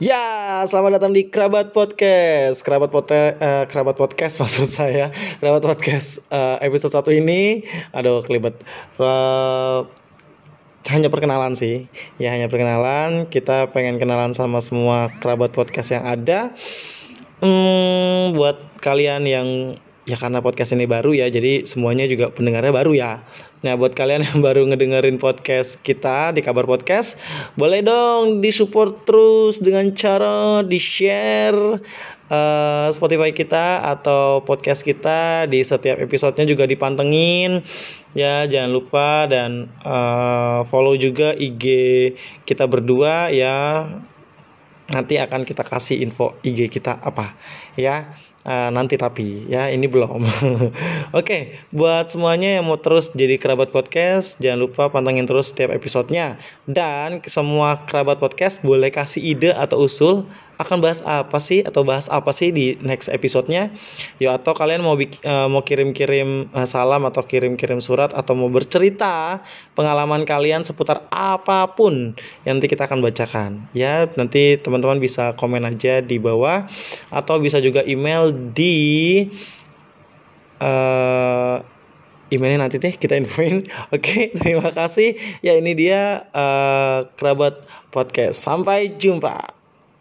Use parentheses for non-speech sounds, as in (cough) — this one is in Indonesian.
Ya, selamat datang di Kerabat Podcast. Kerabat Pote, uh, Kerabat Podcast (laughs) maksud saya. Kerabat Podcast uh, episode 1 ini aduh kelibet. Uh, hanya perkenalan sih. Ya, hanya perkenalan. Kita pengen kenalan sama semua kerabat podcast yang ada. Hmm, buat kalian yang ya karena podcast ini baru ya jadi semuanya juga pendengarnya baru ya. Nah buat kalian yang baru ngedengerin podcast kita di kabar podcast boleh dong disupport terus dengan cara di share uh, Spotify kita atau podcast kita di setiap episodenya juga dipantengin. Ya jangan lupa dan uh, follow juga IG kita berdua ya nanti akan kita kasih info IG kita apa. Ya uh, nanti tapi ya ini belum. (laughs) Oke okay, buat semuanya yang mau terus jadi kerabat podcast jangan lupa pantengin terus setiap episodenya. Dan semua kerabat podcast boleh kasih ide atau usul akan bahas apa sih atau bahas apa sih di next episodenya? Yo atau kalian mau uh, mau kirim-kirim uh, salam atau kirim-kirim surat atau mau bercerita pengalaman kalian seputar apa pun yang nanti kita akan bacakan. Ya nanti teman-teman bisa komen aja di bawah atau bisa juga email di uh, emailnya nanti deh kita infoin. (laughs) Oke terima kasih. Ya ini dia uh, kerabat podcast. Sampai jumpa